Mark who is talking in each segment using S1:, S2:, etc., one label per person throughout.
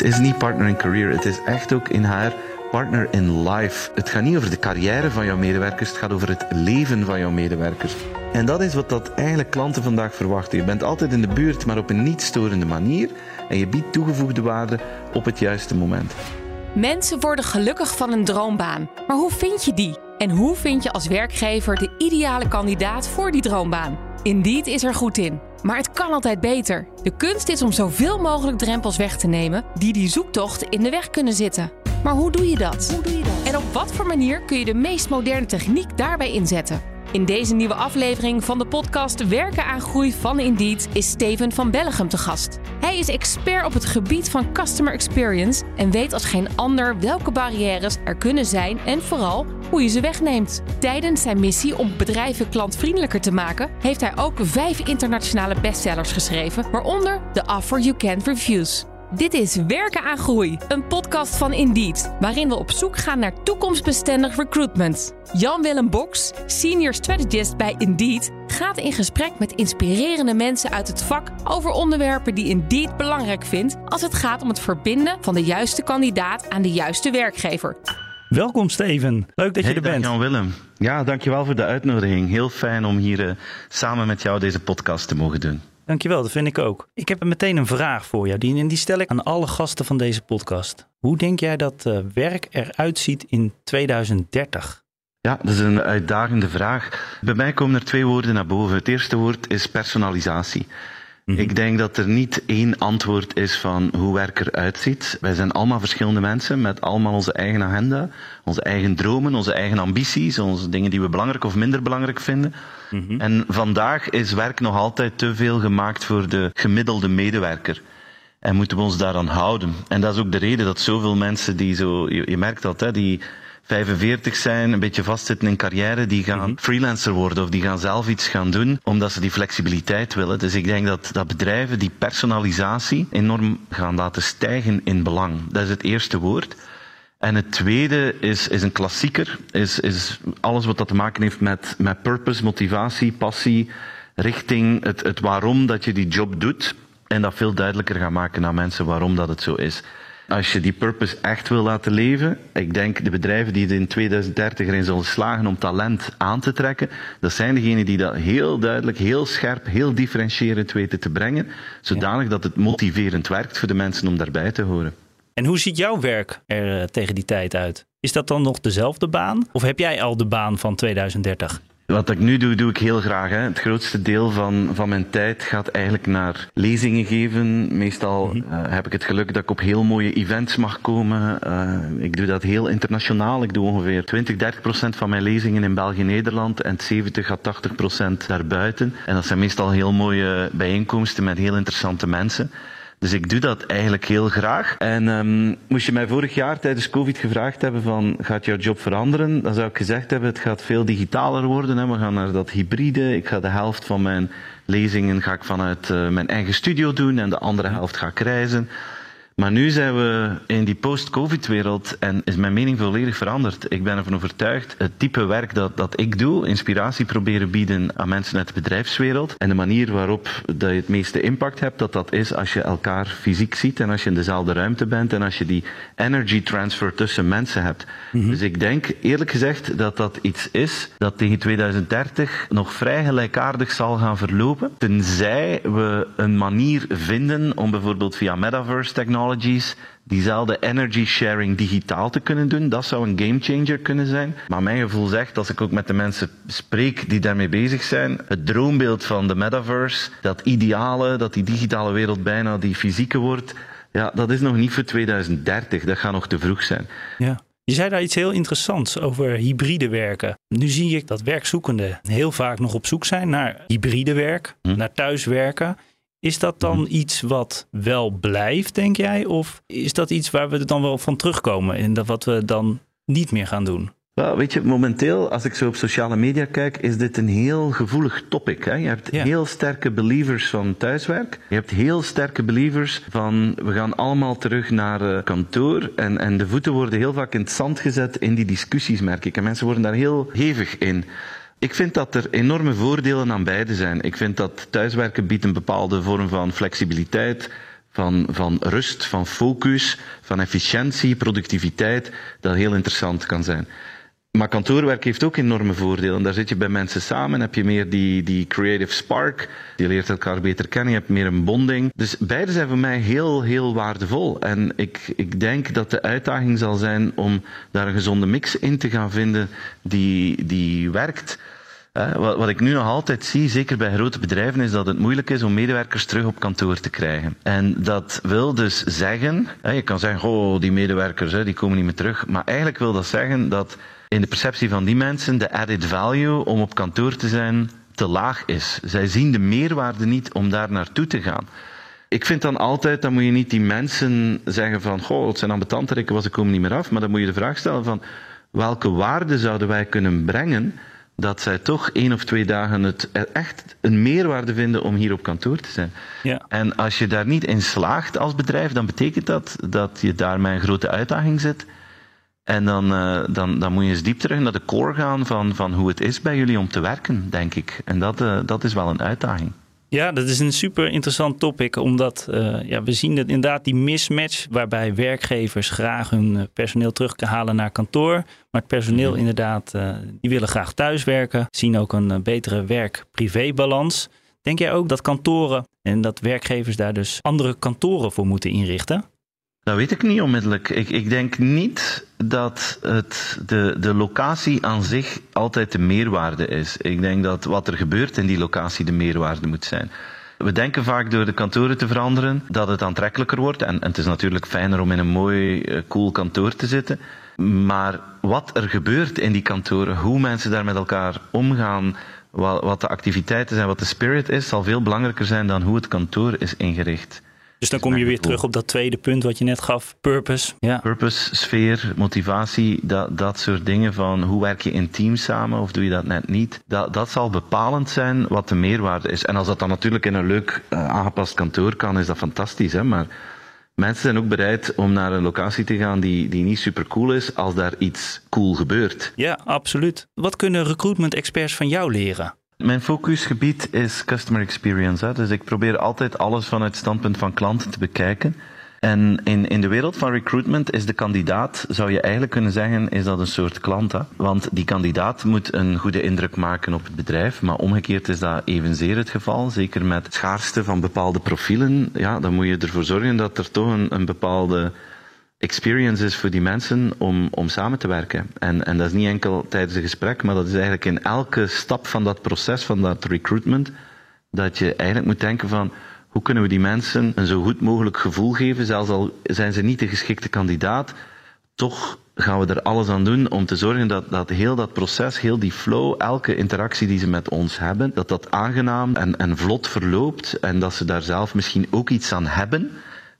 S1: Het is niet partner in career, het is echt ook in haar partner in life. Het gaat niet over de carrière van jouw medewerkers, het gaat over het leven van jouw medewerkers. En dat is wat dat eigenlijk klanten vandaag verwachten. Je bent altijd in de buurt, maar op een niet storende manier. En je biedt toegevoegde waarde op het juiste moment.
S2: Mensen worden gelukkig van een droombaan. Maar hoe vind je die? En hoe vind je als werkgever de ideale kandidaat voor die droombaan? Indeed is er goed in. Maar het kan altijd beter. De kunst is om zoveel mogelijk drempels weg te nemen die die zoektocht in de weg kunnen zitten. Maar hoe doe je dat? Hoe doe je dat? En op wat voor manier kun je de meest moderne techniek daarbij inzetten? In deze nieuwe aflevering van de podcast Werken aan Groei van Indeed is Steven van Bellegem te gast. Hij is expert op het gebied van customer experience en weet als geen ander welke barrières er kunnen zijn en vooral hoe je ze wegneemt. Tijdens zijn missie om bedrijven klantvriendelijker te maken, heeft hij ook vijf internationale bestsellers geschreven, waaronder The Offer You Can Refuse. Dit is Werken aan Groei, een podcast van Indeed, waarin we op zoek gaan naar toekomstbestendig recruitment. Jan-Willem Boks, senior strategist bij Indeed, gaat in gesprek met inspirerende mensen uit het vak over onderwerpen die Indeed belangrijk vindt als het gaat om het verbinden van de juiste kandidaat aan de juiste werkgever.
S3: Welkom Steven, leuk dat je er bent.
S1: Jan-Willem. Ja, dankjewel voor de uitnodiging. Heel fijn om hier uh, samen met jou deze podcast te mogen doen.
S3: Dankjewel, dat vind ik ook. Ik heb meteen een vraag voor jou, die, en die stel ik aan alle gasten van deze podcast. Hoe denk jij dat uh, werk eruit ziet in 2030?
S1: Ja, dat is een uitdagende vraag. Bij mij komen er twee woorden naar boven. Het eerste woord is personalisatie. Mm-hmm. Ik denk dat er niet één antwoord is van hoe werk eruit ziet. Wij zijn allemaal verschillende mensen met allemaal onze eigen agenda, onze eigen dromen, onze eigen ambities, onze dingen die we belangrijk of minder belangrijk vinden. Mm-hmm. En vandaag is werk nog altijd te veel gemaakt voor de gemiddelde medewerker. En moeten we ons daaraan houden. En dat is ook de reden dat zoveel mensen die zo, je, je merkt dat, hè, die 45 zijn, een beetje vastzitten in carrière, die gaan mm-hmm. freelancer worden of die gaan zelf iets gaan doen, omdat ze die flexibiliteit willen. Dus ik denk dat, dat bedrijven die personalisatie enorm gaan laten stijgen in belang. Dat is het eerste woord. En het tweede is, is een klassieker, is, is alles wat dat te maken heeft met, met purpose, motivatie, passie, richting, het, het waarom dat je die job doet. En dat veel duidelijker gaan maken aan mensen waarom dat het zo is. Als je die purpose echt wil laten leven, ik denk de bedrijven die in 2030 erin zullen slagen om talent aan te trekken, dat zijn degenen die dat heel duidelijk, heel scherp, heel differentiërend weten te brengen, zodanig dat het motiverend werkt voor de mensen om daarbij te horen.
S3: En hoe ziet jouw werk er uh, tegen die tijd uit? Is dat dan nog dezelfde baan? Of heb jij al de baan van 2030?
S1: Wat ik nu doe, doe ik heel graag. Hè. Het grootste deel van, van mijn tijd gaat eigenlijk naar lezingen geven. Meestal mm -hmm. uh, heb ik het geluk dat ik op heel mooie events mag komen. Uh, ik doe dat heel internationaal. Ik doe ongeveer 20, 30 procent van mijn lezingen in België, Nederland en 70 à 80 procent daarbuiten. En dat zijn meestal heel mooie bijeenkomsten met heel interessante mensen. Dus ik doe dat eigenlijk heel graag. En um, moest je mij vorig jaar tijdens COVID gevraagd hebben van gaat jouw job veranderen? Dan zou ik gezegd hebben het gaat veel digitaler worden. Hè. We gaan naar dat hybride. Ik ga de helft van mijn lezingen ga ik vanuit uh, mijn eigen studio doen en de andere helft ga ik reizen. Maar nu zijn we in die post-COVID-wereld en is mijn mening volledig veranderd. Ik ben ervan overtuigd, het type werk dat, dat ik doe, inspiratie proberen bieden aan mensen uit de bedrijfswereld en de manier waarop dat je het meeste impact hebt, dat dat is als je elkaar fysiek ziet en als je in dezelfde ruimte bent en als je die energy transfer tussen mensen hebt. Mm-hmm. Dus ik denk eerlijk gezegd dat dat iets is dat tegen 2030 nog vrij gelijkaardig zal gaan verlopen, tenzij we een manier vinden om bijvoorbeeld via metaverse technology technologies diezelfde energy sharing digitaal te kunnen doen. Dat zou een gamechanger kunnen zijn. Maar mijn gevoel zegt, als ik ook met de mensen spreek die daarmee bezig zijn, het droombeeld van de metaverse, dat ideale, dat die digitale wereld bijna die fysieke wordt, ja, dat is nog niet voor 2030. Dat gaat nog te vroeg zijn.
S3: Ja. Je zei daar iets heel interessants over hybride werken. Nu zie ik dat werkzoekenden heel vaak nog op zoek zijn naar hybride werk, hm. naar thuiswerken. Is dat dan iets wat wel blijft, denk jij? Of is dat iets waar we dan wel van terugkomen en dat wat we dan niet meer gaan doen?
S1: Weet je, momenteel, als ik zo op sociale media kijk, is dit een heel gevoelig topic. Hè? Je hebt heel sterke believers van thuiswerk. Je hebt heel sterke believers van we gaan allemaal terug naar uh, kantoor. En, en de voeten worden heel vaak in het zand gezet in die discussies, merk ik. En mensen worden daar heel hevig in. Ik vind dat er enorme voordelen aan beide zijn. Ik vind dat thuiswerken biedt een bepaalde vorm van flexibiliteit, van, van rust, van focus, van efficiëntie, productiviteit, dat heel interessant kan zijn. Maar kantoorwerk heeft ook enorme voordelen. Daar zit je bij mensen samen, heb je meer die, die creative spark. Je leert elkaar beter kennen, je hebt meer een bonding. Dus beide zijn voor mij heel, heel waardevol. En ik, ik denk dat de uitdaging zal zijn om daar een gezonde mix in te gaan vinden die, die werkt. Wat, wat ik nu nog altijd zie, zeker bij grote bedrijven, is dat het moeilijk is om medewerkers terug op kantoor te krijgen. En dat wil dus zeggen, je kan zeggen, oh, die medewerkers die komen niet meer terug. Maar eigenlijk wil dat zeggen dat in de perceptie van die mensen de added value om op kantoor te zijn te laag is. Zij zien de meerwaarde niet om daar naartoe te gaan. Ik vind dan altijd, dan moet je niet die mensen zeggen van, goh, het zijn ambetanten, was ik komen niet meer af. Maar dan moet je de vraag stellen van, welke waarde zouden wij kunnen brengen dat zij toch één of twee dagen het echt een meerwaarde vinden om hier op kantoor te zijn. Ja. En als je daar niet in slaagt als bedrijf, dan betekent dat dat je daar met een grote uitdaging zit. En dan, uh, dan, dan moet je eens diep terug naar de core gaan van, van hoe het is bij jullie om te werken, denk ik. En dat, uh, dat is wel een uitdaging.
S3: Ja, dat is een super interessant topic, omdat uh, ja, we zien dat inderdaad die mismatch waarbij werkgevers graag hun personeel terug kunnen halen naar kantoor, maar het personeel mm inderdaad, uh, die willen graag thuiswerken, zien ook een betere werk-privé-balans. Denk jij ook dat kantoren en dat werkgevers daar dus andere kantoren voor moeten inrichten?
S1: Dat weet ik niet onmiddellijk. Ik, ik denk niet dat het de, de locatie aan zich altijd de meerwaarde is. Ik denk dat wat er gebeurt in die locatie de meerwaarde moet zijn. We denken vaak door de kantoren te veranderen dat het aantrekkelijker wordt. En, en het is natuurlijk fijner om in een mooi, uh, cool kantoor te zitten. Maar wat er gebeurt in die kantoren, hoe mensen daar met elkaar omgaan, wat de activiteiten zijn, wat de spirit is, zal veel belangrijker zijn dan hoe het kantoor is ingericht.
S3: Dus dan kom je weer terug op dat tweede punt wat je net gaf, purpose.
S1: Ja. Purpose, sfeer, motivatie, dat, dat soort dingen van hoe werk je in team samen of doe je dat net niet. Dat, dat zal bepalend zijn wat de meerwaarde is. En als dat dan natuurlijk in een leuk uh, aangepast kantoor kan, is dat fantastisch. Hè? Maar mensen zijn ook bereid om naar een locatie te gaan die, die niet super cool is als daar iets cool gebeurt.
S3: Ja, absoluut. Wat kunnen recruitment experts van jou leren?
S1: Mijn focusgebied is customer experience. Hè. Dus ik probeer altijd alles vanuit het standpunt van klanten te bekijken. En in, in de wereld van recruitment is de kandidaat, zou je eigenlijk kunnen zeggen, is dat een soort klant. Hè? Want die kandidaat moet een goede indruk maken op het bedrijf. Maar omgekeerd is dat evenzeer het geval. Zeker met schaarste van bepaalde profielen. Ja, dan moet je ervoor zorgen dat er toch een, een bepaalde experience is voor die mensen om, om samen te werken. En, en dat is niet enkel tijdens een gesprek, maar dat is eigenlijk in elke stap van dat proces, van dat recruitment, dat je eigenlijk moet denken van hoe kunnen we die mensen een zo goed mogelijk gevoel geven, zelfs al zijn ze niet de geschikte kandidaat, toch gaan we er alles aan doen om te zorgen dat, dat heel dat proces, heel die flow, elke interactie die ze met ons hebben, dat dat aangenaam en, en vlot verloopt en dat ze daar zelf misschien ook iets aan hebben,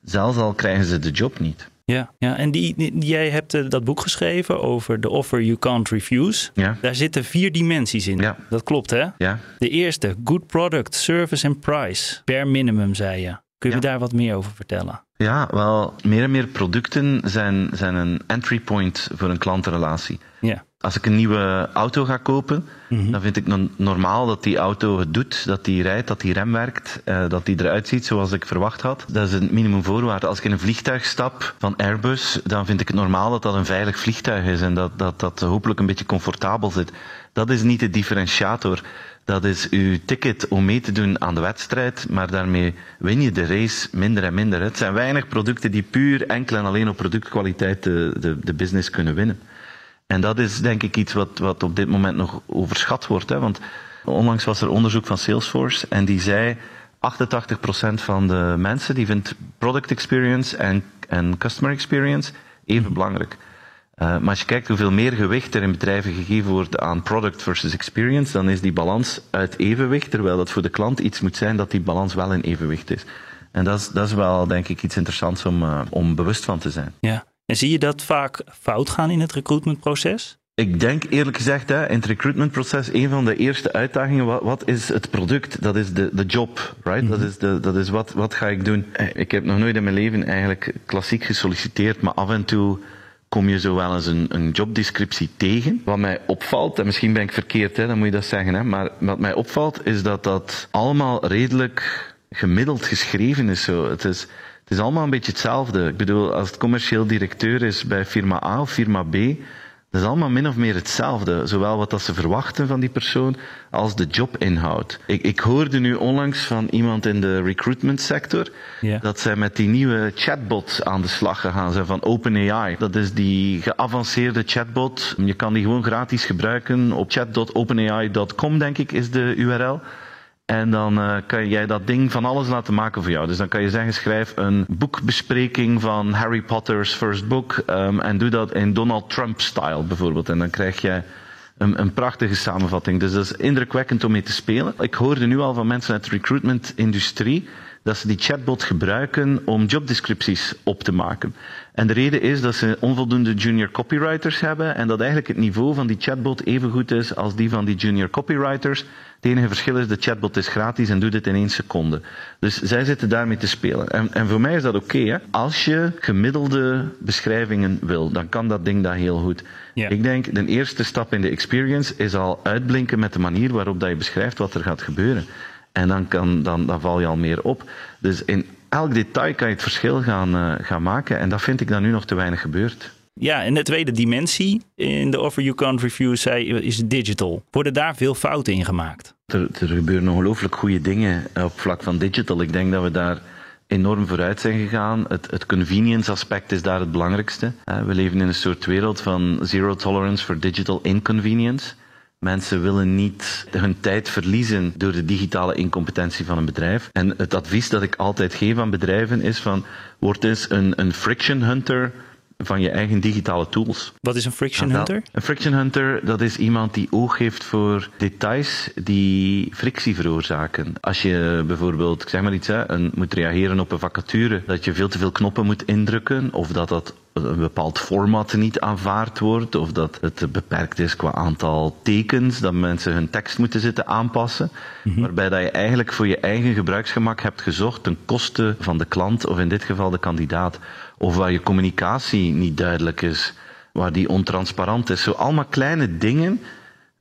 S1: zelfs al krijgen ze de job niet.
S3: Ja, ja. en die, jij hebt uh, dat boek geschreven over The Offer You Can't Refuse. Ja. Daar zitten vier dimensies in. Ja. Dat klopt, hè?
S1: Ja.
S3: De eerste, good product, service en price. Per minimum, zei je. Kun je ja. daar wat meer over vertellen?
S1: Ja, wel, meer en meer producten zijn, zijn een entry point voor een klantenrelatie. Ja. Als ik een nieuwe auto ga kopen, mm-hmm. dan vind ik normaal dat die auto het doet, dat die rijdt, dat die rem werkt, uh, dat die eruit ziet zoals ik verwacht had. Dat is een minimumvoorwaarde. Als ik in een vliegtuig stap van Airbus, dan vind ik het normaal dat dat een veilig vliegtuig is en dat dat, dat hopelijk een beetje comfortabel zit. Dat is niet de differentiator. Dat is uw ticket om mee te doen aan de wedstrijd, maar daarmee win je de race minder en minder. Het zijn weinig producten die puur enkel en alleen op productkwaliteit de, de, de business kunnen winnen. En dat is denk ik iets wat, wat op dit moment nog overschat wordt. Hè? Want onlangs was er onderzoek van Salesforce en die zei 88% van de mensen die vindt product experience en, en customer experience even belangrijk. Uh, maar als je kijkt hoeveel meer gewicht er in bedrijven gegeven wordt aan product versus experience, dan is die balans uit evenwicht, terwijl dat voor de klant iets moet zijn dat die balans wel in evenwicht is. En dat is, dat is wel, denk ik, iets interessants om, uh, om bewust van te zijn.
S3: Ja. En zie je dat vaak fout gaan in het recruitmentproces?
S1: Ik denk eerlijk gezegd, hè, in het recruitmentproces, een van de eerste uitdagingen, wat, wat is het product? Dat is de, de job, right? Dat is, de, dat is wat, wat ga ik doen? Ik heb nog nooit in mijn leven eigenlijk klassiek gesolliciteerd, maar af en toe kom je zo wel eens een, een jobdescriptie tegen. Wat mij opvalt, en misschien ben ik verkeerd, hè, dan moet je dat zeggen, hè, maar wat mij opvalt is dat dat allemaal redelijk gemiddeld geschreven is. Zo. Het is Het is allemaal een beetje hetzelfde. Ik bedoel, als het commercieel directeur is bij firma A of firma B, dat is allemaal min of meer hetzelfde. Zowel wat dat ze verwachten van die persoon, als de jobinhoud. Ik, ik hoorde nu onlangs van iemand in de recruitment sector, dat zij met die nieuwe chatbot aan de slag gegaan zijn van OpenAI. Dat is die geavanceerde chatbot. Je kan die gewoon gratis gebruiken op chat.openai.com, denk ik, is de URL. En dan uh, kan jij dat ding van alles laten maken voor jou. Dus dan kan je zeggen, schrijf een boekbespreking van Harry Potter's first book. Um, en doe dat in Donald Trump-style bijvoorbeeld. En dan krijg je een, een, prachtige samenvatting. Dus dat is indrukwekkend om mee te spelen. Ik hoorde nu al van mensen uit de recruitment-industrie dat ze die chatbot gebruiken om jobdescripties op te maken. En de reden is dat ze onvoldoende junior copywriters hebben en dat eigenlijk het niveau van die chatbot even goed is als die van die junior copywriters. Het enige verschil is, de chatbot is gratis en doet het in één seconde. Dus zij zitten daarmee te spelen. En, en voor mij is dat oké. Okay, Als je gemiddelde beschrijvingen wil, dan kan dat ding dat heel goed. Ik denk, de eerste stap in de experience is al uitblinken met de manier waarop dat je beschrijft wat er gaat gebeuren. En dan, kan, dan, dan val je al meer op. Dus in elk detail kan je het verschil gaan, uh, gaan maken. En dat vind ik dan nu nog te weinig gebeurd.
S3: Ja, en de tweede dimensie in de Offer You Can't Review zei, is digital. Worden daar veel fouten in gemaakt?
S1: Er, er gebeuren ongelooflijk goede dingen op vlak van digital. Ik denk dat we daar enorm vooruit zijn gegaan. Het, het convenience aspect is daar het belangrijkste. We leven in een soort wereld van zero tolerance for digital inconvenience. Mensen willen niet hun tijd verliezen door de digitale incompetentie van een bedrijf. En het advies dat ik altijd geef aan bedrijven is van, word eens een, een friction hunter van je eigen digitale tools.
S3: Wat is een friction hunter?
S1: Een friction hunter, dat is iemand die oog heeft voor details die frictie veroorzaken. Als je bijvoorbeeld, ik zeg maar iets, hè, een, moet reageren op een vacature, dat je veel te veel knoppen moet indrukken, of dat dat een bepaald format niet aanvaard wordt, of dat het beperkt is qua aantal tekens, dat mensen hun tekst moeten zitten aanpassen, mm-hmm. waarbij dat je eigenlijk voor je eigen gebruiksgemak hebt gezocht ten koste van de klant, of in dit geval de kandidaat, of waar je communicatie niet duidelijk is, waar die ontransparant is. Zo allemaal kleine dingen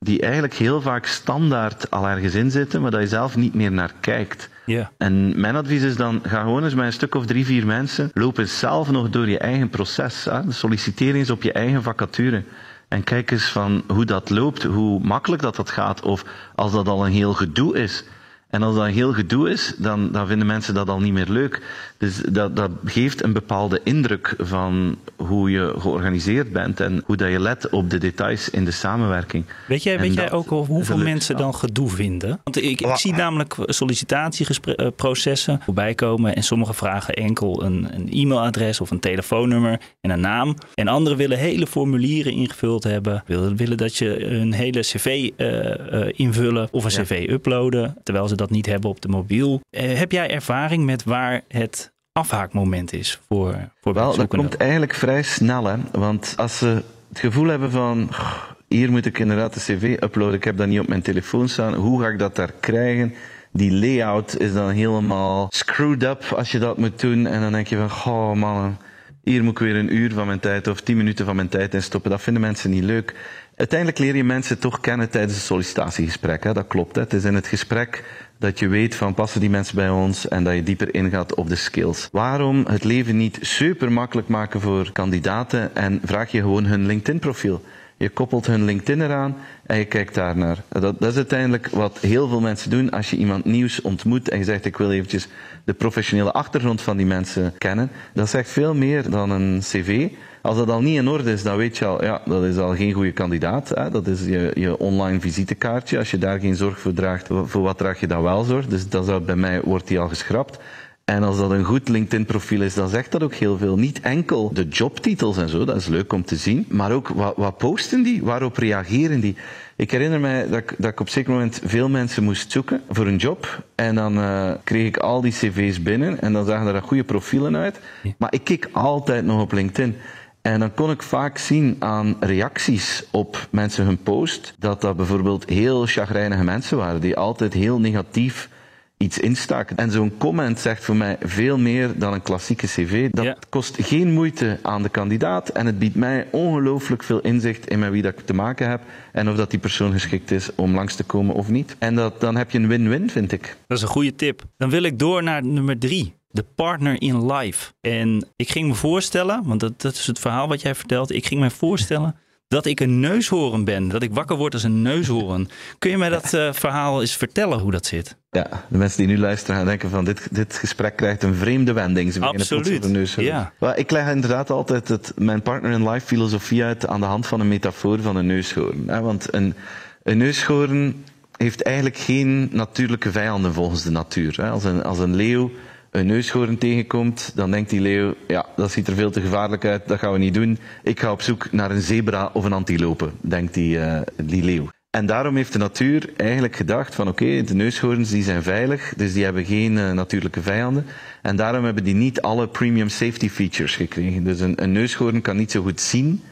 S1: die eigenlijk heel vaak standaard al ergens in zitten, maar dat je zelf niet meer naar kijkt.
S3: Yeah.
S1: En mijn advies is dan, ga gewoon eens met een stuk of drie, vier mensen, loop eens zelf nog door je eigen proces. Hè? Solliciteer eens op je eigen vacature. En kijk eens van hoe dat loopt, hoe makkelijk dat dat gaat, of als dat al een heel gedoe is. En als dat heel gedoe is, dan, dan vinden mensen dat al niet meer leuk. Dus dat, dat geeft een bepaalde indruk van hoe je georganiseerd bent en hoe dat je let op de details in de samenwerking.
S3: Weet jij, weet jij ook hoeveel mensen dan gedoe vinden? Want ik, ik zie namelijk sollicitatieprocessen voorbij komen en sommigen vragen enkel een, een e-mailadres of een telefoonnummer en een naam. En anderen willen hele formulieren ingevuld hebben, willen, willen dat je een hele cv uh, uh, invullen of een
S1: Ja.
S3: cv uploaden, terwijl ze dat niet hebben op de mobiel. Uh, heb jij ervaring met waar het afhaakmoment is voor, voor
S1: Wel, dat komt eigenlijk vrij snel, hè. Want als ze het gevoel hebben van... "Goh, Hier moet ik inderdaad de cv uploaden, ik heb dat niet op mijn telefoon staan. Hoe ga ik dat daar krijgen? Die layout is dan helemaal screwed up als je dat moet doen. En dan denk je van, goh man, hier moet ik weer een uur van mijn tijd of tien minuten van mijn tijd in stoppen. Dat vinden mensen niet leuk. Uiteindelijk leer je mensen toch kennen tijdens het sollicitatiegesprek. Hè? Dat klopt. Hè? Het is in het gesprek dat je weet van passen die mensen bij ons en dat je dieper ingaat op de skills. Waarom het leven niet super makkelijk maken voor kandidaten en vraag je gewoon hun LinkedIn profiel. Je koppelt hun LinkedIn eraan en je kijkt daar naar. Dat, dat is uiteindelijk wat heel veel mensen doen als je iemand nieuws ontmoet en je zegt ik wil eventjes de professionele achtergrond van die mensen kennen. Dat zegt veel meer dan een cv. Als dat al niet in orde is, dan weet je al, ja, dat is al geen goede kandidaat. Hè? Dat is je, je online visitekaartje. Als je daar geen zorg voor draagt, voor wat draag je dan wel zorg? Dus dat zou, bij mij wordt die al geschrapt. En als dat een goed LinkedIn-profiel is, dan zegt dat ook heel veel. Niet enkel de jobtitels en zo, dat is leuk om te zien, maar ook wat, wat posten die? Waarop reageren die? Ik herinner mij dat ik, dat ik op een zeker moment veel mensen moest zoeken voor een job. En dan uh, kreeg ik al die cv's binnen en dan zagen er goede profielen uit. Maar ik keek altijd nog op LinkedIn. En dan kon ik vaak zien aan reacties op mensen hun post, dat dat bijvoorbeeld heel chagrijnige mensen waren, die altijd heel negatief iets instaken. En zo'n comment zegt voor mij veel meer dan een klassieke cv. Dat
S3: Ja.
S1: kost geen moeite aan de kandidaat en het biedt mij ongelooflijk veel inzicht in met wie dat ik te maken heb en of dat die persoon geschikt is om langs te komen of niet. En dat, dan heb je een win-win, vind ik.
S3: Dat is een goede tip. Dan wil ik door naar nummer drie. De partner in life. En ik ging me voorstellen, want dat, dat is het verhaal wat jij vertelt. Ik ging me voorstellen dat ik een neushoorn ben. Dat ik wakker word als een neushoorn. Kun je mij dat uh, verhaal eens vertellen hoe dat zit?
S1: Ja, de mensen die nu luisteren gaan denken van dit, dit gesprek krijgt een vreemde wending. Ze
S3: Absoluut,
S1: neus
S3: ja.
S1: Well, ik leg inderdaad altijd het, mijn partner in life filosofie uit aan de hand van een metafoor van een neushoorn. Hè? Want een, een neushoorn heeft eigenlijk geen natuurlijke vijanden volgens de natuur. Hè? Als, een, als een leeuw een neushoorn tegenkomt, dan denkt die leeuw, ja, dat ziet er veel te gevaarlijk uit, dat gaan we niet doen. Ik ga op zoek naar een zebra of een antilope, denkt die, uh, die leeuw. En daarom heeft de natuur eigenlijk gedacht van oké, de neushoorns die zijn veilig, dus die hebben geen uh, natuurlijke vijanden. En daarom hebben die niet alle premium safety features gekregen. Dus een, een neushoorn kan niet zo goed zien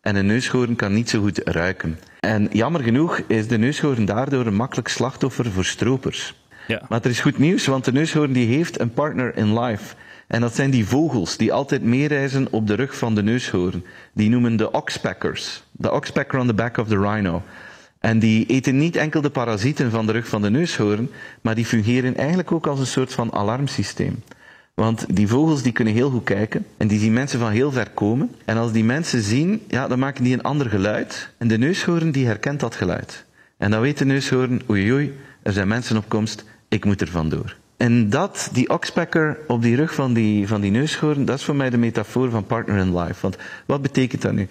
S1: en een neushoorn kan niet zo goed ruiken. En jammer genoeg is de neushoorn daardoor een makkelijk slachtoffer voor stropers.
S3: Ja.
S1: Maar er is goed nieuws, want de neushoorn die heeft een partner in life. En dat zijn die vogels die altijd meereizen op de rug van de neushoorn. Die noemen de oxpeckers. De oxpecker on the back of the rhino. En die eten niet enkel de parasieten van de rug van de neushoorn, maar die fungeren eigenlijk ook als een soort van alarmsysteem. Want die vogels die kunnen heel goed kijken en die zien mensen van heel ver komen. En als die mensen zien, ja, dan maken die een ander geluid. En de neushoorn die herkent dat geluid. En dan weet de neushoorn, oei oei, er zijn mensen op komst, ik moet er vandoor. En dat, die oxpecker op die rug van die, van die neushoorn, dat is voor mij de metafoor van partner in life. Want wat betekent dat nu?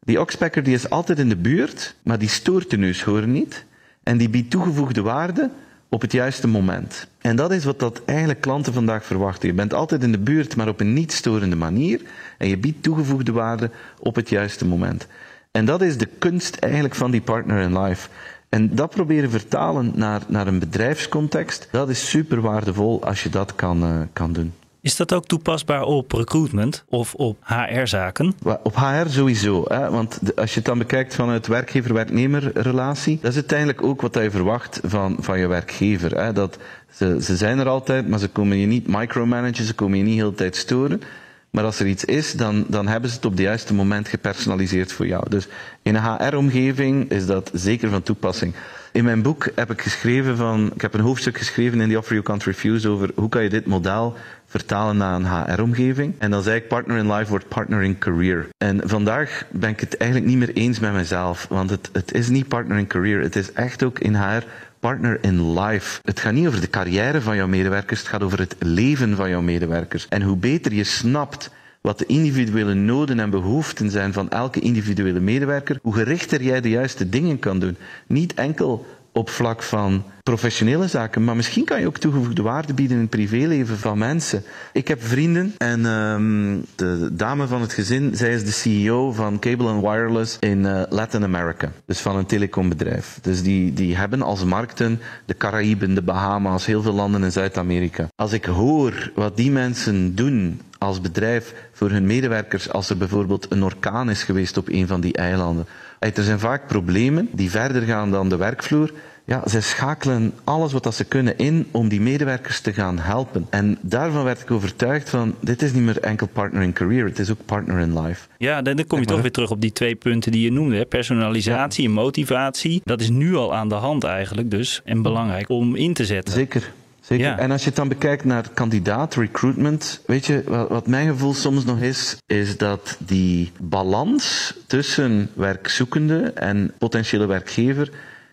S1: Die oxpecker die is altijd in de buurt, maar die stoort de neushoorn niet. En die biedt toegevoegde waarde op het juiste moment. En dat is wat dat eigenlijk klanten vandaag verwachten. Je bent altijd in de buurt, maar op een niet storende manier. En je biedt toegevoegde waarde op het juiste moment. En dat is de kunst eigenlijk van die partner in life. En dat proberen vertalen naar, naar een bedrijfscontext, dat is super waardevol als je dat kan, uh, kan doen.
S3: Is dat ook toepasbaar op recruitment of op HR-zaken?
S1: Op HR sowieso. Hè? Want als je het dan bekijkt vanuit werkgever-werknemer relatie, dat is uiteindelijk ook wat je verwacht van, van je werkgever. Hè? Dat ze, ze zijn er altijd, maar ze komen je niet micromanagen, ze komen je niet de hele tijd storen. Maar als er iets is, dan, dan hebben ze het op het juiste moment gepersonaliseerd voor jou. Dus in een HR-omgeving is dat zeker van toepassing. In mijn boek heb ik geschreven van, ik heb een hoofdstuk geschreven in The Offer You Can't Refuse over hoe kan je dit model vertalen naar een HR-omgeving. En dan zei ik partner in life wordt partner in career. En vandaag ben ik het eigenlijk niet meer eens met mezelf, want het, het is niet partner in career. Het is echt ook in HR partner in life. Het gaat niet over de carrière van jouw medewerkers, het gaat over het leven van jouw medewerkers. En hoe beter je snapt wat de individuele noden en behoeften zijn van elke individuele medewerker, hoe gerichter jij de juiste dingen kan doen. Niet enkel op vlak van professionele zaken, maar misschien kan je ook toegevoegde waarde bieden in het privéleven van mensen. Ik heb vrienden en um, de dame van het gezin, zij is de CEO van Cable and Wireless in uh, Latin America, dus van een telecombedrijf. Dus die, die hebben als markten de Caraïben, de Bahama's, heel veel landen in Zuid-Amerika. Als ik hoor wat die mensen doen als bedrijf voor hun medewerkers als er bijvoorbeeld een orkaan is geweest op een van die eilanden. Er zijn vaak problemen die verder gaan dan de werkvloer. Ja, zij schakelen alles wat dat ze kunnen in om die medewerkers te gaan helpen. En daarvan werd ik overtuigd van, dit is niet meer enkel partner in career, het is ook partner in life.
S3: Ja, dan kom je toch weer terug op die twee punten die je noemde. Hè? Personalisatie en motivatie. Dat is nu al aan de hand eigenlijk dus. En belangrijk om in te zetten.
S1: Zeker. Zeker.
S3: Ja.
S1: En als je het dan bekijkt naar kandidaat, recruitment, weet je, wat, wat mijn gevoel soms nog is, is dat die balans tussen werkzoekende en potentiële werkgever,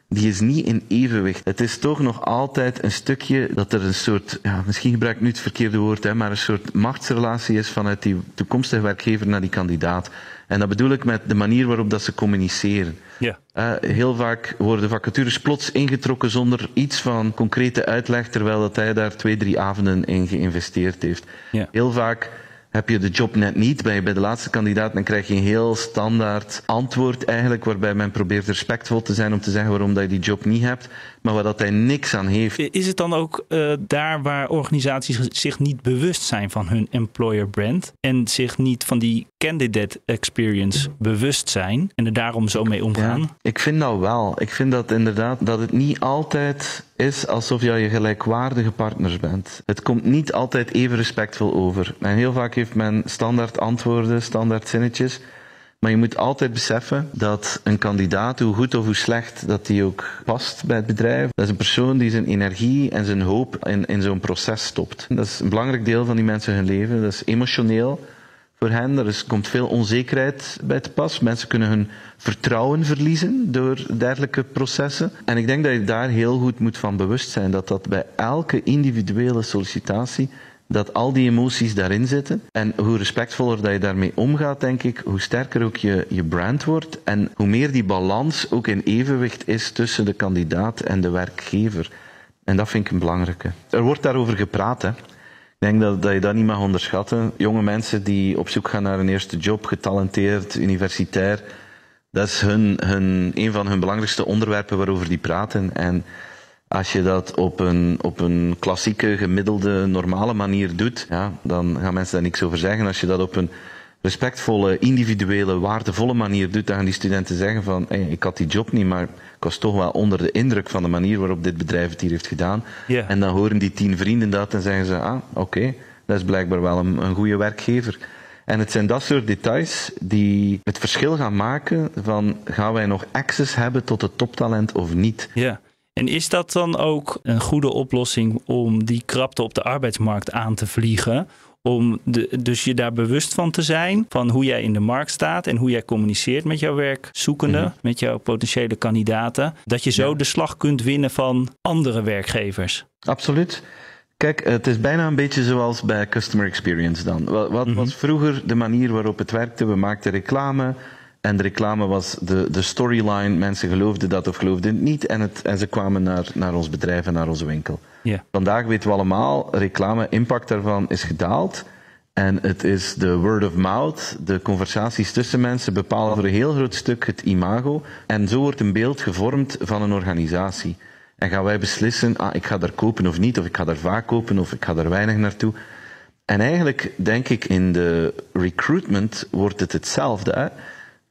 S1: die is niet in evenwicht. Het is toch nog altijd een stukje dat er een soort, ja, misschien gebruik ik nu het verkeerde woord, hè, maar een soort machtsrelatie is vanuit die toekomstige werkgever naar die kandidaat. En dat bedoel ik met de manier waarop dat ze communiceren.
S3: Ja.
S1: Uh, heel vaak worden vacatures plots ingetrokken zonder iets van concrete uitleg, terwijl dat hij daar twee, drie avonden in geïnvesteerd heeft.
S3: Ja.
S1: Heel vaak heb je de job net niet, ben je bij de laatste kandidaat, dan krijg je een heel standaard antwoord eigenlijk, waarbij men probeert respectvol te zijn om te zeggen waarom dat je die job niet hebt, maar waar dat hij niks aan heeft.
S3: Is het dan ook uh, daar waar organisaties zich niet bewust zijn van hun employer brand en zich niet van die candidate experience bewust zijn en er daarom zo mee omgaan?
S1: Ja, ik vind dat wel. Ik vind dat inderdaad dat het niet altijd is alsof je gelijkwaardige partners bent. Het komt niet altijd even respectvol over. En heel vaak heeft men standaard antwoorden, standaard zinnetjes. Maar je moet altijd beseffen dat een kandidaat, hoe goed of hoe slecht dat die ook past bij het bedrijf, dat is een persoon die zijn energie en zijn hoop in, in zo'n proces stopt. Dat is een belangrijk deel van die mensen hun leven. Dat is emotioneel voor hen. Er komt veel onzekerheid bij te pas. Mensen kunnen hun vertrouwen verliezen door dergelijke processen. En ik denk dat je daar heel goed moet van bewust zijn dat dat bij elke individuele sollicitatie dat al die emoties daarin zitten. En hoe respectvoller dat je daarmee omgaat, denk ik, hoe sterker ook je, je brand wordt. En hoe meer die balans ook in evenwicht is tussen de kandidaat en de werkgever. En dat vind ik een belangrijke. Er wordt daarover gepraat, hè. Ik denk dat, dat je dat niet mag onderschatten. Jonge mensen die op zoek gaan naar een eerste job, getalenteerd, universitair. Dat is hun, hun, een van hun belangrijkste onderwerpen waarover die praten. En als je dat op een, op een klassieke, gemiddelde, normale manier doet, ja, dan gaan mensen daar niks over zeggen. Als je dat op een respectvolle, individuele, waardevolle manier doet, dan gaan die studenten zeggen van, hey, ik had die job niet, maar ik was toch wel onder de indruk van de manier waarop dit bedrijf het hier heeft gedaan. En dan horen die tien vrienden dat en zeggen ze, ah, oké, dat is blijkbaar wel een, een goede werkgever. En het zijn dat soort details die het verschil gaan maken van gaan wij nog access hebben tot het toptalent of niet.
S3: Ja. En is dat dan ook een goede oplossing om die krapte op de arbeidsmarkt aan te vliegen? Om de, dus je daar bewust van te zijn, van hoe jij in de markt staat en hoe jij communiceert met jouw werkzoekende,
S1: Mhm.
S3: met jouw potentiële kandidaten. Dat je zo
S1: Ja.
S3: de slag kunt winnen van andere werkgevers.
S1: Absoluut. Kijk, het is bijna een beetje zoals bij customer experience dan. Wat, wat
S3: Mhm.
S1: was vroeger de manier waarop het werkte? We maakten reclame en de reclame was de, de storyline. Mensen geloofden dat of geloofden het niet en, het, en ze kwamen naar, naar ons bedrijf en naar onze winkel. Vandaag weten we allemaal, reclame, impact daarvan is gedaald. En het is de word of mouth, de conversaties tussen mensen bepalen voor een heel groot stuk het imago. En zo wordt een beeld gevormd van een organisatie. En gaan wij beslissen, ah, ik ga daar kopen of niet, of ik ga daar vaak kopen, of ik ga daar weinig naartoe. En eigenlijk denk ik in de recruitment wordt het hetzelfde. Hè?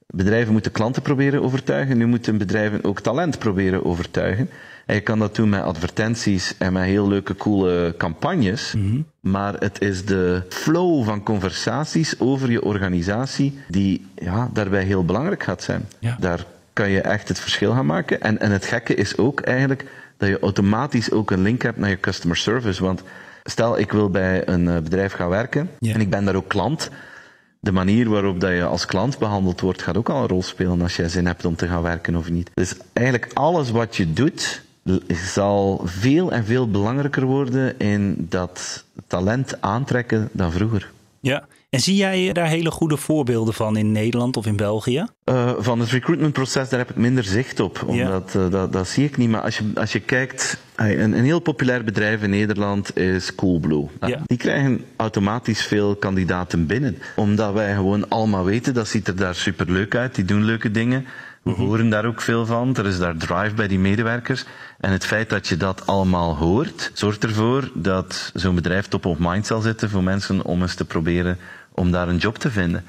S1: Bedrijven moeten klanten proberen overtuigen, nu moeten bedrijven ook talent proberen overtuigen. En je kan dat doen met advertenties en met heel leuke, coole campagnes. Maar het is de flow van conversaties over je organisatie die ja, daarbij heel belangrijk gaat zijn.
S3: Ja.
S1: Daar kan je echt het verschil gaan maken. En, en het gekke is ook eigenlijk dat je automatisch ook een link hebt naar je customer service. Want stel, ik wil bij een eh, bedrijf gaan werken en ik ben daar ook klant. De manier waarop dat je als klant behandeld wordt, gaat ook al een rol spelen als jij zin hebt om te gaan werken of niet. Dus eigenlijk alles wat je doet, zal veel en veel belangrijker worden in dat talent aantrekken dan vroeger.
S3: Ja. En zie jij daar hele goede voorbeelden van in Nederland of in België?
S1: Eh, van het recruitmentproces, daar heb ik minder zicht op. Omdat, eh, dat, dat zie ik niet. Maar als je, als je kijkt, een, een heel populair bedrijf in Nederland is Coolblue.
S3: Ja.
S1: Die krijgen automatisch veel kandidaten binnen. Omdat wij gewoon allemaal weten, dat ziet er daar superleuk uit. Die doen leuke dingen. We horen daar ook veel van. Er is daar drive bij die medewerkers. En het feit dat je dat allemaal hoort, zorgt ervoor dat zo'n bedrijf top of mind zal zitten voor mensen om eens te proberen om daar een job te vinden.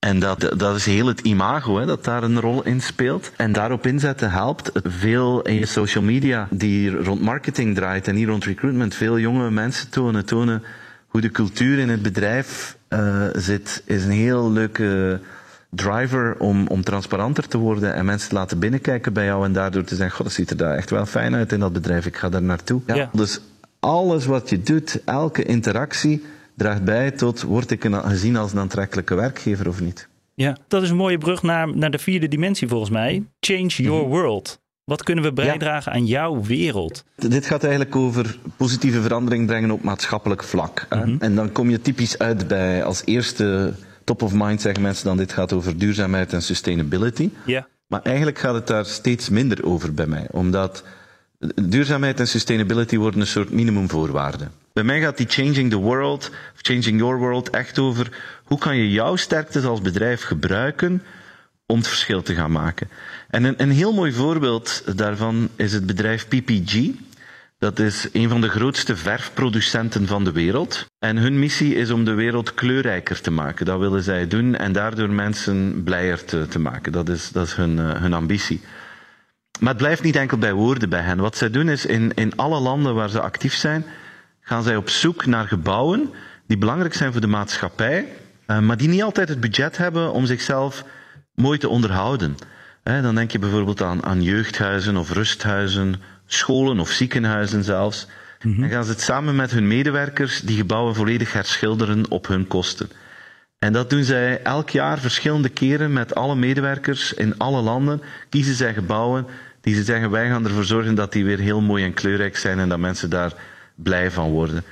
S1: En dat, dat is heel het imago hè, dat daar een rol in speelt. En daarop inzetten helpt. Veel in je social media die rond marketing draait en niet rond recruitment. Veel jonge mensen tonen, tonen hoe de cultuur in het bedrijf eh, zit. Is een heel leuke driver om, om transparanter te worden en mensen te laten binnenkijken bij jou en daardoor te zeggen, god, dat ziet er daar echt wel fijn uit in dat bedrijf, ik ga daar naartoe.
S3: Ja.
S1: Dus alles wat je doet, elke interactie, draagt bij tot, word ik een, gezien als een aantrekkelijke werkgever of niet?
S3: Ja. Dat is een mooie brug naar, naar de vierde dimensie volgens mij. Change your
S1: Mhm.
S3: world. Wat kunnen we bijdragen aan jouw wereld?
S1: Dit gaat eigenlijk over positieve verandering brengen op maatschappelijk vlak. hè. En dan kom je typisch uit bij als eerste top of mind zeggen mensen dan dit gaat over duurzaamheid en sustainability.
S3: Ja.
S1: Maar eigenlijk gaat het daar steeds minder over bij mij, omdat duurzaamheid en sustainability worden een soort minimumvoorwaarden. Bij mij gaat die changing the world, of changing your world, echt over hoe kan je jouw sterktes als bedrijf gebruiken om het verschil te gaan maken. En een, een heel mooi voorbeeld daarvan is het bedrijf PPG. Dat is een van de grootste verfproducenten van de wereld. En hun missie is om de wereld kleurrijker te maken. Dat willen zij doen en daardoor mensen blijer te, te maken. Dat is, dat is hun, eh, hun ambitie. Maar het blijft niet enkel bij woorden bij hen. Wat zij doen is in, in alle landen waar ze actief zijn, gaan zij op zoek naar gebouwen die belangrijk zijn voor de maatschappij, eh, maar die niet altijd het budget hebben om zichzelf mooi te onderhouden. dan denk je bijvoorbeeld aan, aan jeugdhuizen of rusthuizen, scholen of ziekenhuizen zelfs. En gaan ze het samen met hun medewerkers die gebouwen volledig herschilderen op hun kosten. En dat doen zij elk jaar verschillende keren met alle medewerkers in alle landen. Kiezen zij gebouwen die ze zeggen, wij gaan ervoor zorgen dat die weer heel mooi en kleurrijk zijn en dat mensen daar blij van worden.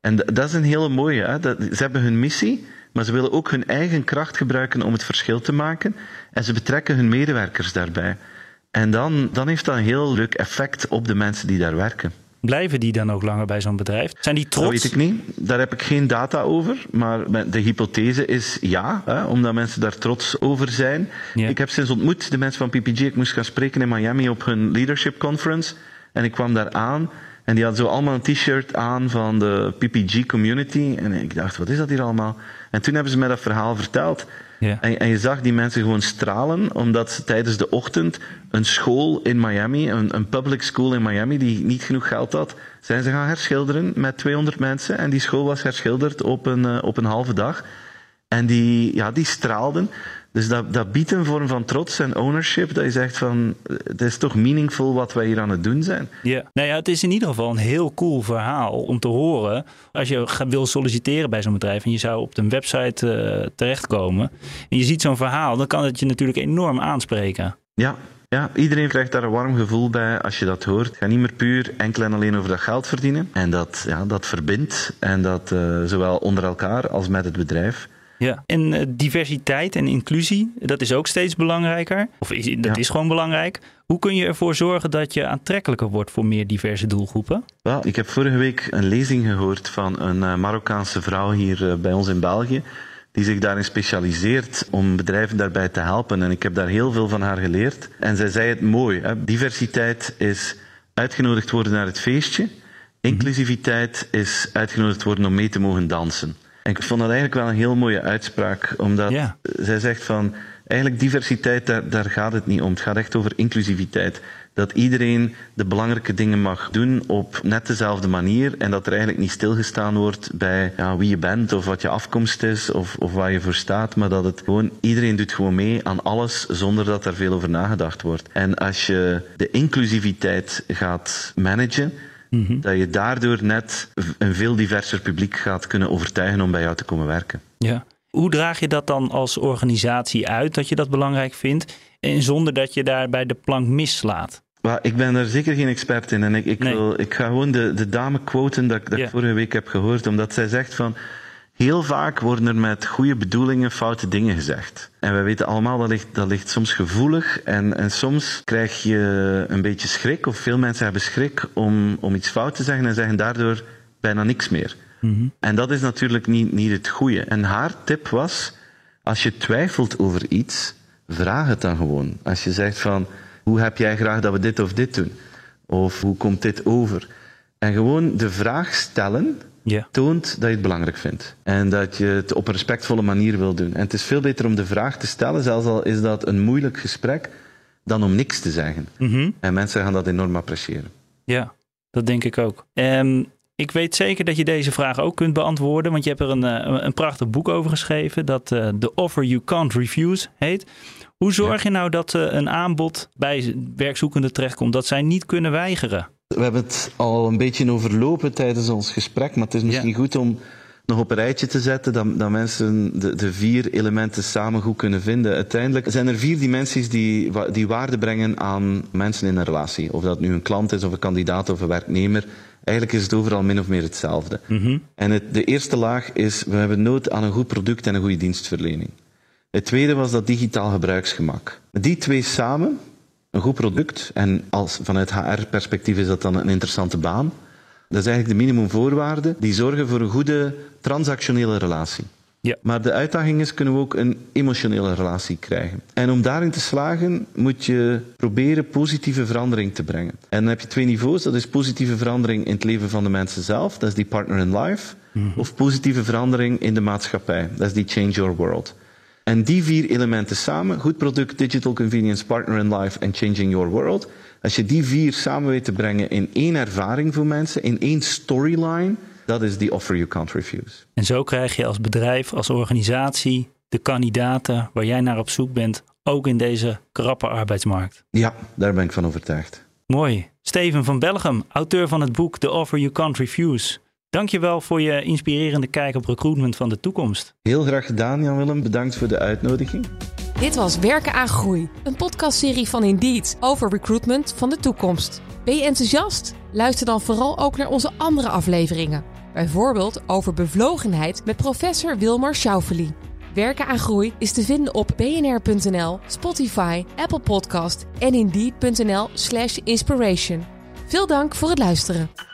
S1: En dat is een hele mooie. Hè? Dat, ze hebben hun missie, maar ze willen ook hun eigen kracht gebruiken om het verschil te maken. En ze betrekken hun medewerkers daarbij. En dan, dan heeft dat een heel leuk effect op de mensen die daar werken.
S3: Blijven die dan ook langer bij zo'n bedrijf? Zijn die trots?
S1: Dat weet ik niet. Daar heb ik geen data over. Maar de hypothese is ja, hè, omdat mensen daar trots over zijn. Ik heb sinds ontmoet de mensen van PPG. Ik moest gaan spreken in Miami op hun leadership conference. En ik kwam daar aan. En die hadden zo allemaal een t-shirt aan van de PPG community. En ik dacht, wat is dat hier allemaal? En toen hebben ze mij dat verhaal verteld. En, en, je zag die mensen gewoon stralen, omdat ze tijdens de ochtend een school in Miami, een, een, public school in Miami, die niet genoeg geld had, zijn ze gaan herschilderen met 200 mensen. En die school was herschilderd op een, uh, op een halve dag. En die, ja, die straalden. Dus dat, dat biedt een vorm van trots en ownership. Dat je zegt van, het is toch meaningful wat wij hier aan het doen zijn.
S3: Ja, nou ja, het is in ieder geval een heel cool verhaal om te horen. Als je wil solliciteren bij zo'n bedrijf en je zou op een website uh, terechtkomen. En je ziet zo'n verhaal, dan kan het je natuurlijk enorm aanspreken.
S1: Ja, ja, iedereen krijgt daar een warm gevoel bij als je dat hoort. Het gaat niet meer puur enkel en alleen over dat geld verdienen. En dat, ja, dat verbindt. En dat uh, zowel onder elkaar als met het bedrijf.
S3: Ja. En uh, diversiteit en inclusie, dat is ook steeds belangrijker. Of is, dat is gewoon belangrijk. Hoe kun je ervoor zorgen dat je aantrekkelijker wordt voor meer diverse doelgroepen?
S1: Wel, ik heb vorige week een lezing gehoord van een uh, Marokkaanse vrouw hier uh, bij ons in België. Die zich daarin specialiseert om bedrijven daarbij te helpen. En ik heb daar heel veel van haar geleerd. En zij zei het mooi. Hè? Diversiteit is uitgenodigd worden naar het feestje. Inclusiviteit is uitgenodigd worden om mee te mogen dansen. En ik vond dat eigenlijk wel een heel mooie uitspraak, omdat zij zegt van, eigenlijk diversiteit, daar, daar gaat het niet om. Het gaat echt over inclusiviteit. Dat iedereen de belangrijke dingen mag doen op net dezelfde manier en dat er eigenlijk niet stilgestaan wordt bij ja, wie je bent of wat je afkomst is of, of waar je voor staat, maar dat het gewoon, iedereen doet gewoon mee aan alles zonder dat er veel over nagedacht wordt. En als je de inclusiviteit gaat managen, Mhm. Dat je daardoor net een veel diverser publiek gaat kunnen overtuigen om bij jou te komen werken.
S3: Ja. Hoe draag je dat dan als organisatie uit dat je dat belangrijk vindt en zonder dat je daarbij de plank mislaat?
S1: ik ben er zeker geen expert in en ik, ik, wil, ik ga gewoon de, de dame quoten dat, dat ik vorige week heb gehoord, omdat zij zegt van Heel vaak worden er met goede bedoelingen foute dingen gezegd. En we weten allemaal dat ligt, dat ligt soms gevoelig en, en soms krijg je een beetje schrik, of veel mensen hebben schrik om, om iets fout te zeggen en zeggen daardoor bijna niks meer. Mhm. En dat is natuurlijk niet, niet het goede. En haar tip was, als je twijfelt over iets, vraag het dan gewoon. Als je zegt van, hoe heb jij graag dat we dit of dit doen? Of hoe komt dit over? En gewoon de vraag stellen toont dat je het belangrijk vindt. En dat je het op een respectvolle manier wil doen. En het is veel beter om de vraag te stellen, zelfs al is dat een moeilijk gesprek, dan om niks te zeggen. Mhm. En mensen gaan dat enorm appreciëren.
S3: Ja, dat denk ik ook. Um, ik weet zeker dat je deze vraag ook kunt beantwoorden, want je hebt er een, eh, een prachtig boek over geschreven dat uh, The Offer You Can't Refuse heet. Hoe zorg je nou dat uh, een aanbod bij werkzoekenden terechtkomt dat zij niet kunnen weigeren?
S1: We hebben het al een beetje overlopen tijdens ons gesprek, maar het is misschien goed om nog op een rijtje te zetten, dat, dat mensen de, de, vier elementen samen goed kunnen vinden. Uiteindelijk zijn er vier dimensies die, die waarde brengen aan mensen in een relatie. Of dat nu een klant is, of een kandidaat, of een werknemer. Eigenlijk is het overal min of meer hetzelfde. Mhm. En het, de eerste laag is, we hebben nood aan een goed product en een goede dienstverlening. Het tweede was dat digitaal gebruiksgemak. Die twee samen, een goed product. En als, vanuit HR-perspectief is dat dan een interessante baan. Dat is eigenlijk de minimumvoorwaarden die zorgen voor een goede transactionele relatie. Ja. Maar de uitdaging is, kunnen we ook een emotionele relatie krijgen. En om daarin te slagen, moet je proberen positieve verandering te brengen. En dan heb je twee niveaus. Dat is positieve verandering in het leven van de mensen zelf. Dat is die partner in life. Mhm. Of positieve verandering in de maatschappij. Dat is die change your world. En die vier elementen samen, goed product, digital convenience, partner in life en changing your world. Als je die vier samen weet te brengen in één ervaring voor mensen, in één storyline, dat is die offer you can't refuse.
S3: En zo krijg je als bedrijf, als organisatie de kandidaten waar jij naar op zoek bent, ook in deze krappe arbeidsmarkt.
S1: Ja, daar ben ik van overtuigd.
S3: Mooi. Steven van Belgem, auteur van het boek The Offer You Can't Refuse. Dankjewel voor je inspirerende kijk op recruitment van de toekomst.
S1: Heel graag gedaan, Jan-Willem. Bedankt voor de uitnodiging.
S2: Dit was Werken aan Groei, een podcastserie van Indeed over recruitment van de toekomst. Ben je enthousiast? Luister dan vooral ook naar onze andere afleveringen. Bijvoorbeeld over bevlogenheid met professor Wilmar Schauffele. Werken aan Groei is te vinden op bnr.nl, Spotify, Apple Podcast en indeed.nl slash inspiration. Veel dank voor het luisteren.